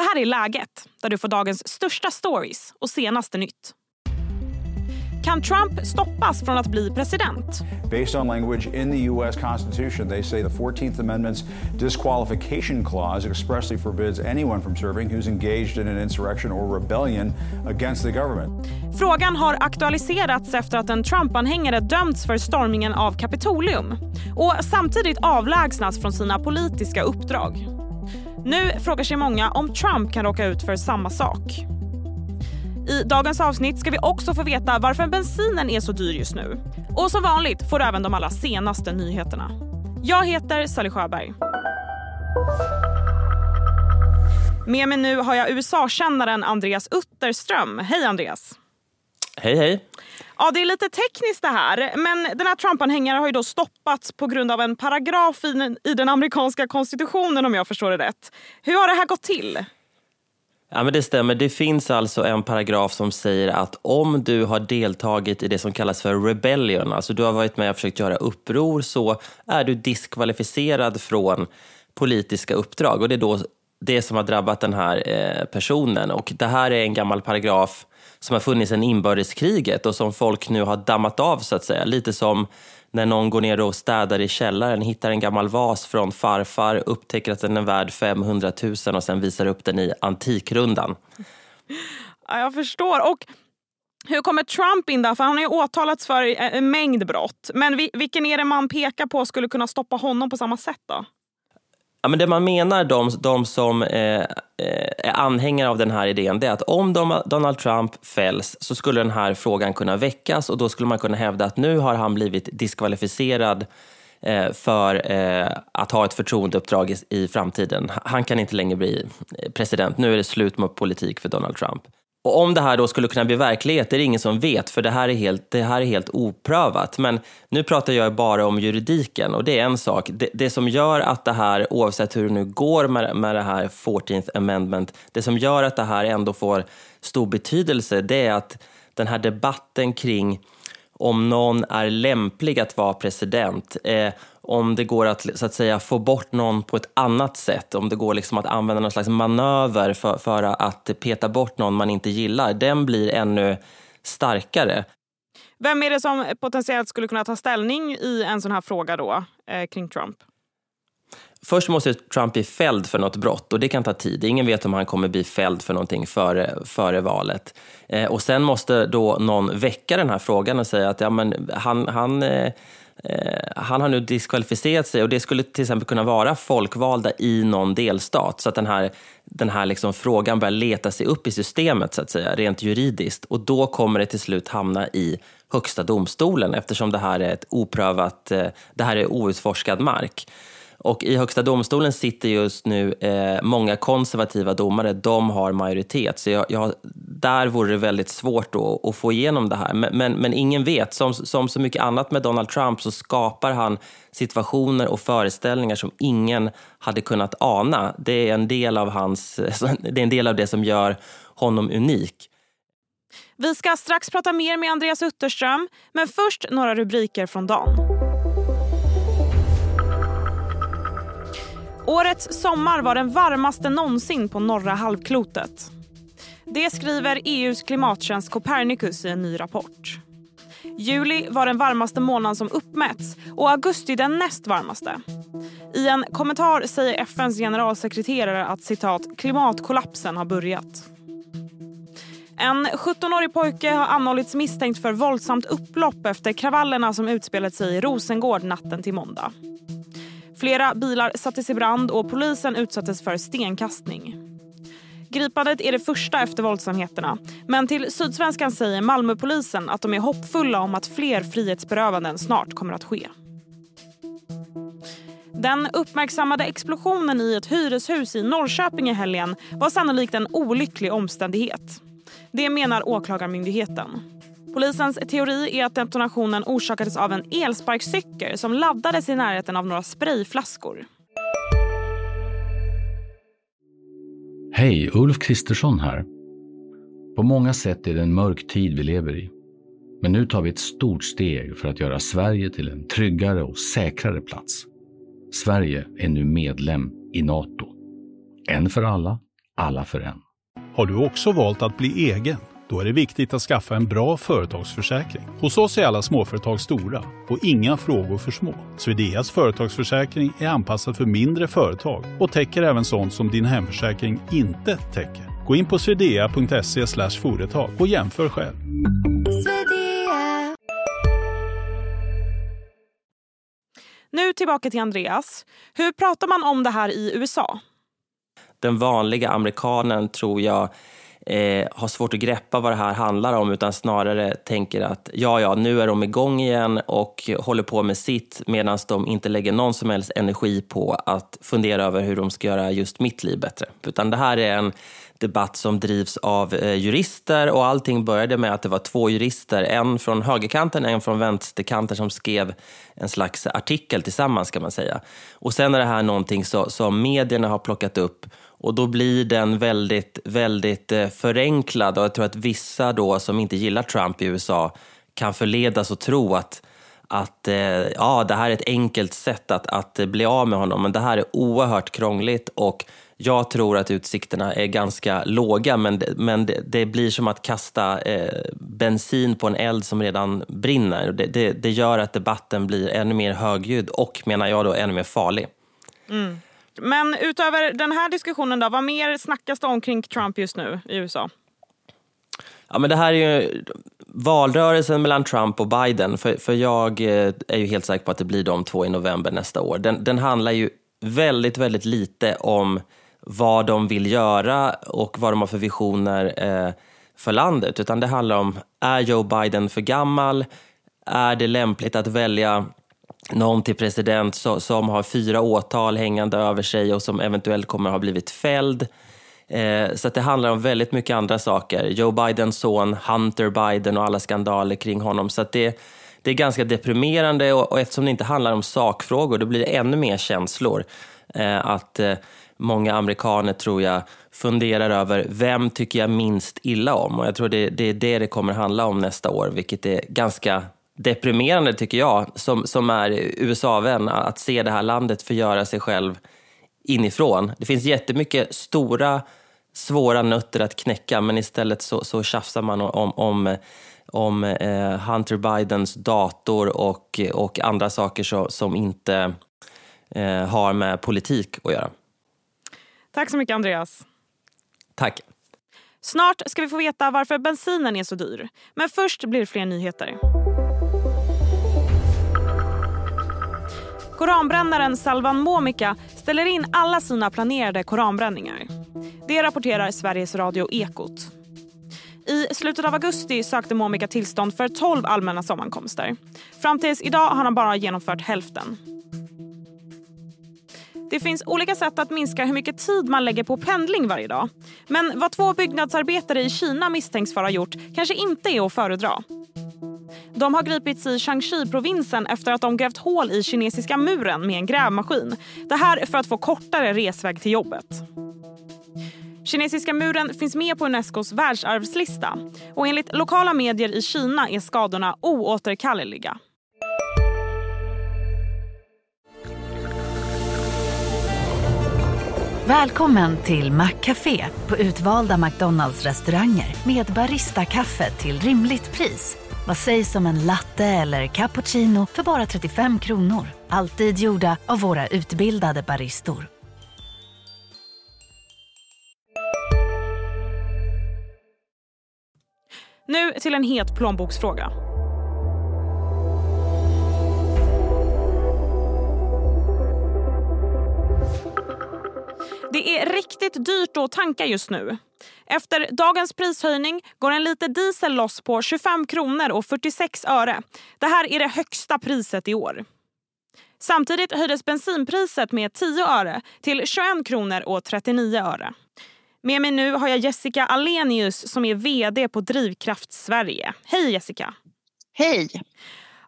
Det här är Läget, där du får dagens största stories och senaste nytt. Kan Trump stoppas från att bli president? Based on language in the U.S. Constitution, they say the 14th Amendment's disqualification clause expressly forbids anyone from serving who's engaged in an insurrection or rebellion against the government. Frågan har aktualiserats efter att en Trump-anhängare dömts för stormningen av Kapitolium och samtidigt avlägsnats från sina politiska uppdrag. Nu frågar sig många om Trump kan råka ut för samma sak. I dagens avsnitt ska vi också få veta varför bensinen är så dyr just nu. Och som vanligt får du även de allra senaste nyheterna. Jag heter Sally Sjöberg. Med mig nu har jag USA-kännaren Andreas Utterström. Hej Andreas! Hej hej! Ja, det är lite tekniskt det här, men den här Trump-anhängaren har ju då stoppats på grund av en paragraf i den, i den amerikanska konstitutionen om jag förstår det rätt. Hur har det här gått till? Ja, men det stämmer. Det finns alltså en paragraf som säger att om du har deltagit i det som kallas för rebellion, alltså du har varit med och försökt göra uppror, så är du diskvalificerad från politiska uppdrag. Och det är då det som har drabbat den här eh, personen. Och det här är en gammal paragraf som har funnits sedan inbördeskriget och som folk nu har dammat av så att säga. Lite som när någon går ner och städar i källaren, hittar en gammal vas från farfar, upptäcker att den är värd 500 000 och sen visar upp den i Antikrundan. Ja, jag förstår. Och hur kommer Trump in där? För han har ju åtalats för eh, en mängd brott. Men vilken är det man pekar på skulle kunna stoppa honom på samma sätt då? Ja, men det man menar, de, de som eh, eh, är anhängare av den här idén, det är att om Donald Trump fälls så skulle den här frågan kunna väckas och då skulle man kunna hävda att nu har han blivit diskvalificerad eh, för eh, att ha ett förtroendeuppdrag i, i framtiden. Han kan inte längre bli eh, president. Nu är det slut med politik för Donald Trump. Och om det här då skulle kunna bli verklighet, det är det ingen som vet, för det här är helt, det här är helt oprövat. Men nu pratar jag bara om juridiken och det är en sak. Det, det som gör att det här, oavsett hur det nu går med, med det här 14th amendment, det som gör att det här ändå får stor betydelse, det är att den här debatten kring om någon är lämplig att vara president, eh, om det går att, så att säga, få bort någon på ett annat sätt, om det går liksom att använda någon slags manöver för, för att peta bort någon man inte gillar, den blir ännu starkare. Vem är det som potentiellt skulle kunna ta ställning i en sån här fråga då, eh, kring Trump? Först måste Trump bli fälld för något brott och det kan ta tid. Ingen vet om han kommer bli fälld för någonting före, före valet. Eh, och sen måste då någon väcka den här frågan och säga att ja, men han, han eh, Eh, han har nu diskvalificerat sig och det skulle till exempel kunna vara folkvalda i någon delstat så att den här, den här liksom frågan börjar leta sig upp i systemet så att säga, rent juridiskt och då kommer det till slut hamna i Högsta domstolen eftersom det här är ett oprövat, eh, det här är outforskad mark. Och i Högsta domstolen sitter just nu eh, många konservativa domare, de har majoritet. Så jag, jag, där vore det väldigt svårt då, att få igenom det här. Men, men, men, ingen vet, som, som så mycket annat med Donald Trump så skapar han situationer och föreställningar som ingen hade kunnat ana. Det är en del av, hans, det, är en del av det som gör honom unik. Vi ska strax prata mer med Andreas Utterström, men först några rubriker från dagen. Årets sommar var den varmaste någonsin på norra halvklotet. Det skriver EUs klimattjänst Copernicus i en ny rapport. Juli var den varmaste månaden som uppmätts och augusti den näst varmaste. I en kommentar säger FNs generalsekreterare att citat, klimatkollapsen har börjat. En 17-årig pojke har anhållits misstänkt för våldsamt upplopp efter kravallerna som utspelat sig i Rosengård natten till måndag. Flera bilar sattes i brand och polisen utsattes för stenkastning. Gripandet är det första efter våldsamheterna. Men till Sydsvenskan säger Malmöpolisen att de är hoppfulla om att fler frihetsberövanden snart kommer att ske. Den uppmärksammade explosionen i ett hyreshus i Norrköping i helgen var sannolikt en olycklig omständighet. Det menar Åklagarmyndigheten. Polisens teori är att detonationen orsakades av en elsparkcykel som laddades i närheten av några sprayflaskor. Hej, Ulf Kristersson här. På många sätt är det en mörk tid vi lever i. Men nu tar vi ett stort steg för att göra Sverige till en tryggare och säkrare plats. Sverige är nu medlem i Nato. En för alla, alla för en. Har du också valt att bli egen? Då är det viktigt att skaffa en bra företagsförsäkring. Hos oss är alla småföretag stora och inga frågor för små. Swedeas företagsförsäkring är anpassad för mindre företag och täcker även sånt som din hemförsäkring inte täcker. Gå in på swedea.se företag och jämför själv. Nu tillbaka till Andreas. Hur pratar man om det här i USA? Den vanliga amerikanen tror jag eh, har svårt att greppa vad det här handlar om utan snarare tänker att ja, ja, nu är de igång igen och håller på med sitt medan de inte lägger någon som helst energi på att fundera över hur de ska göra just mitt liv bättre. Utan det här är en debatt som drivs av eh, jurister och allting började med att det var två jurister, en från högerkanten, en från vänsterkanten som skrev en slags artikel tillsammans kan man säga. Och sen är det här någonting så, som medierna har plockat upp och då blir den väldigt, väldigt eh, förenklad och jag tror att vissa då som inte gillar Trump i USA kan förledas att tro att att eh, ja, det här är ett enkelt sätt att, att bli av med honom, men det här är oerhört krångligt och jag tror att utsikterna är ganska låga, men det, men det, det blir som att kasta eh, bensin på en eld som redan brinner. Det, det, det, gör att debatten blir ännu mer högljudd och, menar jag, då, ännu mer farlig. Mm. Men utöver den här diskussionen, då, vad mer snackas det om kring Trump just nu i USA? Ja, men det här är ju valrörelsen mellan Trump och Biden, för, för jag eh, är ju helt säker på att det blir de två i november nästa år. Den, den handlar ju väldigt, väldigt lite om vad de vill göra och vad de har för visioner eh, för landet, utan det handlar om, är Joe Biden för gammal? Är det lämpligt att välja någon till president som har fyra åtal hängande över sig och som eventuellt kommer att ha blivit fälld? Eh, så det handlar om väldigt mycket andra saker. Joe Bidens son, Hunter Biden och alla skandaler kring honom. Så det, det är ganska deprimerande och, och eftersom det inte handlar om sakfrågor då blir det ännu mer känslor. Eh, att eh, många amerikaner tror jag funderar över vem tycker jag minst illa om? Och jag tror det, det är det det kommer handla om nästa år, vilket är ganska deprimerande tycker jag, som, som är USA-vän, att se det här landet förgöra sig själv inifrån. Det finns jättemycket stora, svåra nötter att knäcka, men istället så, så tjafsar man om, om, om eh, Hunter Bidens dator och, och andra saker så, som inte eh, har med politik att göra. Tack så mycket Andreas. Tack. Snart ska vi få veta varför bensinen är så dyr. Men först blir det fler nyheter. Koranbrännaren Salvan Momika ställer in alla sina planerade koranbränningar. Det rapporterar Sveriges Radio Ekot. I slutet av augusti sökte Momika tillstånd för 12 allmänna sammankomster. Fram tills idag har han bara genomfört hälften. Det finns olika sätt att minska hur mycket tid man lägger på pendling varje dag. Men vad två byggnadsarbetare i Kina misstänks för ha gjort kanske inte är att föredra. De har gripits i Shangxi-provinsen efter att de grävt hål i kinesiska muren med en grävmaskin. Det här för att få kortare resväg till jobbet. Kinesiska muren finns med på Unescos världsarvslista och enligt lokala medier i Kina är skadorna oåterkalleliga. Välkommen till Maccafé på utvalda McDonalds restauranger med Baristakaffe till rimligt pris. Vad sägs om en latte eller cappuccino för bara 35 kronor? Alltid gjorda av våra utbildade baristor. Nu till en het plånboksfråga. Det är riktigt dyrt att tanka just nu. Efter dagens prishöjning går en liter diesel loss på 25 kronor och 46 öre. Det här är det högsta priset i år. Samtidigt höjdes bensinpriset med 10 öre till 21 kronor och 39 öre. Med mig nu har jag Jessica Alenius som är vd på Drivkraft Sverige. Hej Jessica! Hej!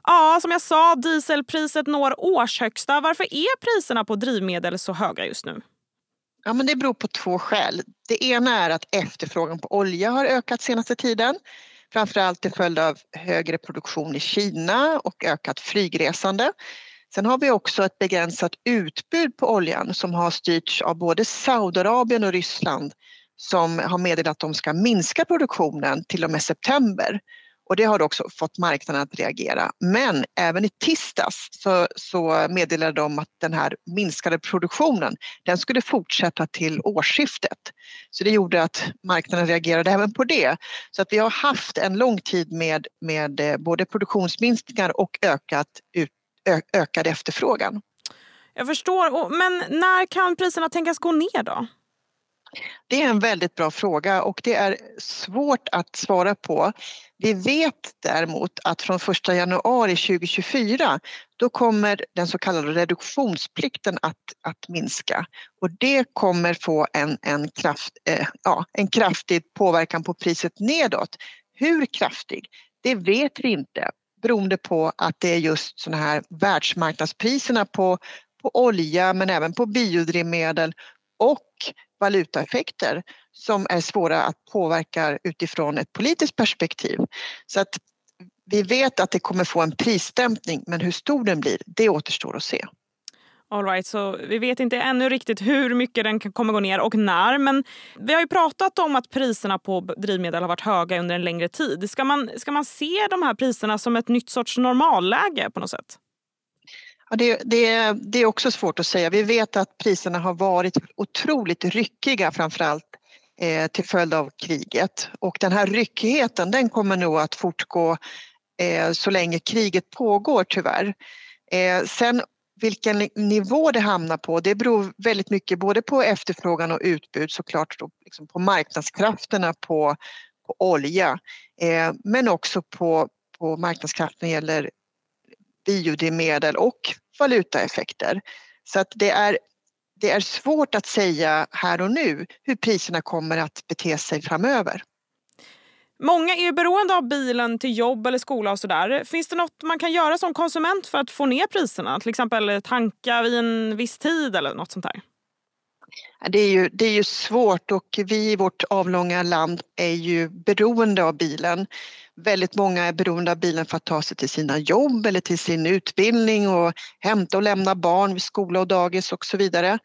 Ja, som jag sa, dieselpriset når årshögsta. Varför är priserna på drivmedel så höga just nu? Ja, men det beror på två skäl. Det ena är att efterfrågan på olja har ökat senaste tiden. Framförallt till följd av högre produktion i Kina och ökat flygresande. Sen har vi också ett begränsat utbud på oljan som har styrts av både Saudiarabien och Ryssland som har meddelat att de ska minska produktionen till och med september. Och det har också fått marknaden att reagera. Men även i tisdags så, så meddelade de att den här minskade produktionen den skulle fortsätta till årsskiftet. Så det gjorde att marknaden reagerade även på det. Så att vi har haft en lång tid med, med eh, både produktionsminskningar och ökat, ut, ö, ökad efterfrågan. Jag förstår, men när kan priserna tänkas gå ner då? Det är en väldigt bra fråga och det är svårt att svara på. Vi vet däremot att från 1 januari 2024 då kommer den så kallade reduktionsplikten att, att minska och det kommer få en, en, kraft, eh, ja, en kraftig påverkan på priset nedåt. Hur kraftig? Det vet vi inte beroende på att det är just sådana här världsmarknadspriserna på, på olja men även på biodrivmedel och valutaeffekter som är svåra att påverka utifrån ett politiskt perspektiv. Så att vi vet att det kommer få en prisdämpning men hur stor den blir, det återstår att se. All right, så vi vet inte ännu riktigt hur mycket den kommer gå ner och när. Men vi har ju pratat om att priserna på drivmedel har varit höga under en längre tid. Ska man, ska man se de här priserna som ett nytt sorts normalläge på något sätt? Ja, det, det, det är också svårt att säga. Vi vet att priserna har varit otroligt ryckiga framförallt eh, till följd av kriget och den här ryckigheten den kommer nog att fortgå eh, så länge kriget pågår tyvärr. Eh, sen vilken nivå det hamnar på det beror väldigt mycket både på efterfrågan och utbud såklart då, liksom på marknadskrafterna på, på olja eh, men också på, på marknadskrafterna när det gäller biodrivmedel och valutaeffekter. Så att det är, det är svårt att säga här och nu hur priserna kommer att bete sig framöver. Många är beroende av bilen till jobb eller skola och sådär. Finns det något man kan göra som konsument för att få ner priserna? Till exempel tanka vid en viss tid eller något sånt där? Det är, ju, det är ju svårt och vi i vårt avlånga land är ju beroende av bilen. Väldigt många är beroende av bilen för att ta sig till sina jobb eller till sin utbildning och hämta och lämna barn vid skola och dagis och så vidare.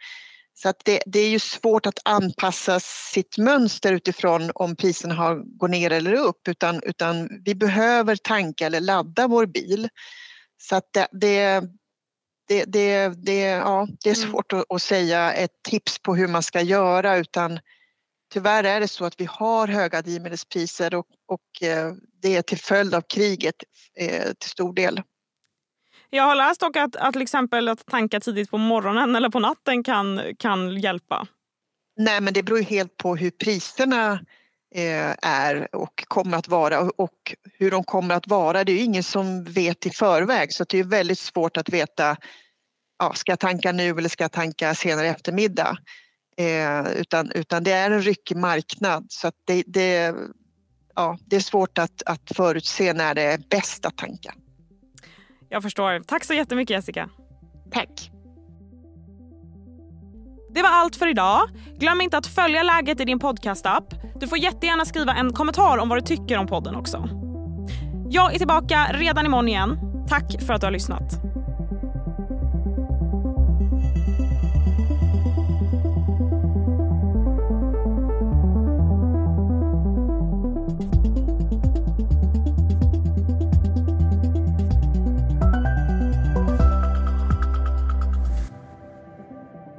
Så att det, det är ju svårt att anpassa sitt mönster utifrån om priserna har, går ner eller upp utan, utan vi behöver tanka eller ladda vår bil. Så att det, det, det, det, det, ja, det är mm. svårt att, att, säga ett tips på hur man ska göra utan tyvärr är det så att vi har höga drivmedelspriser och, och eh, det är till följd av kriget eh, till stor del. Jag har läst dock att, att till exempel att tanka tidigt på morgonen eller på natten kan, kan hjälpa. Nej, men det beror helt på hur priserna är och kommer att vara och hur de kommer att vara. Det är ingen som vet i förväg så det är väldigt svårt att veta ja, ska jag tanka nu eller ska jag tanka senare i eftermiddag? Eh, utan, utan det är en ryckig marknad så det, det, ja, det är svårt att, att förutse när det är bäst att tanka. Jag förstår. Tack så jättemycket Jessica. Tack. Det var allt för idag. Glöm inte att följa läget i din podcastapp. Du får jättegärna skriva en kommentar om vad du tycker om podden också. Jag är tillbaka redan imorgon igen. Tack för att du har lyssnat.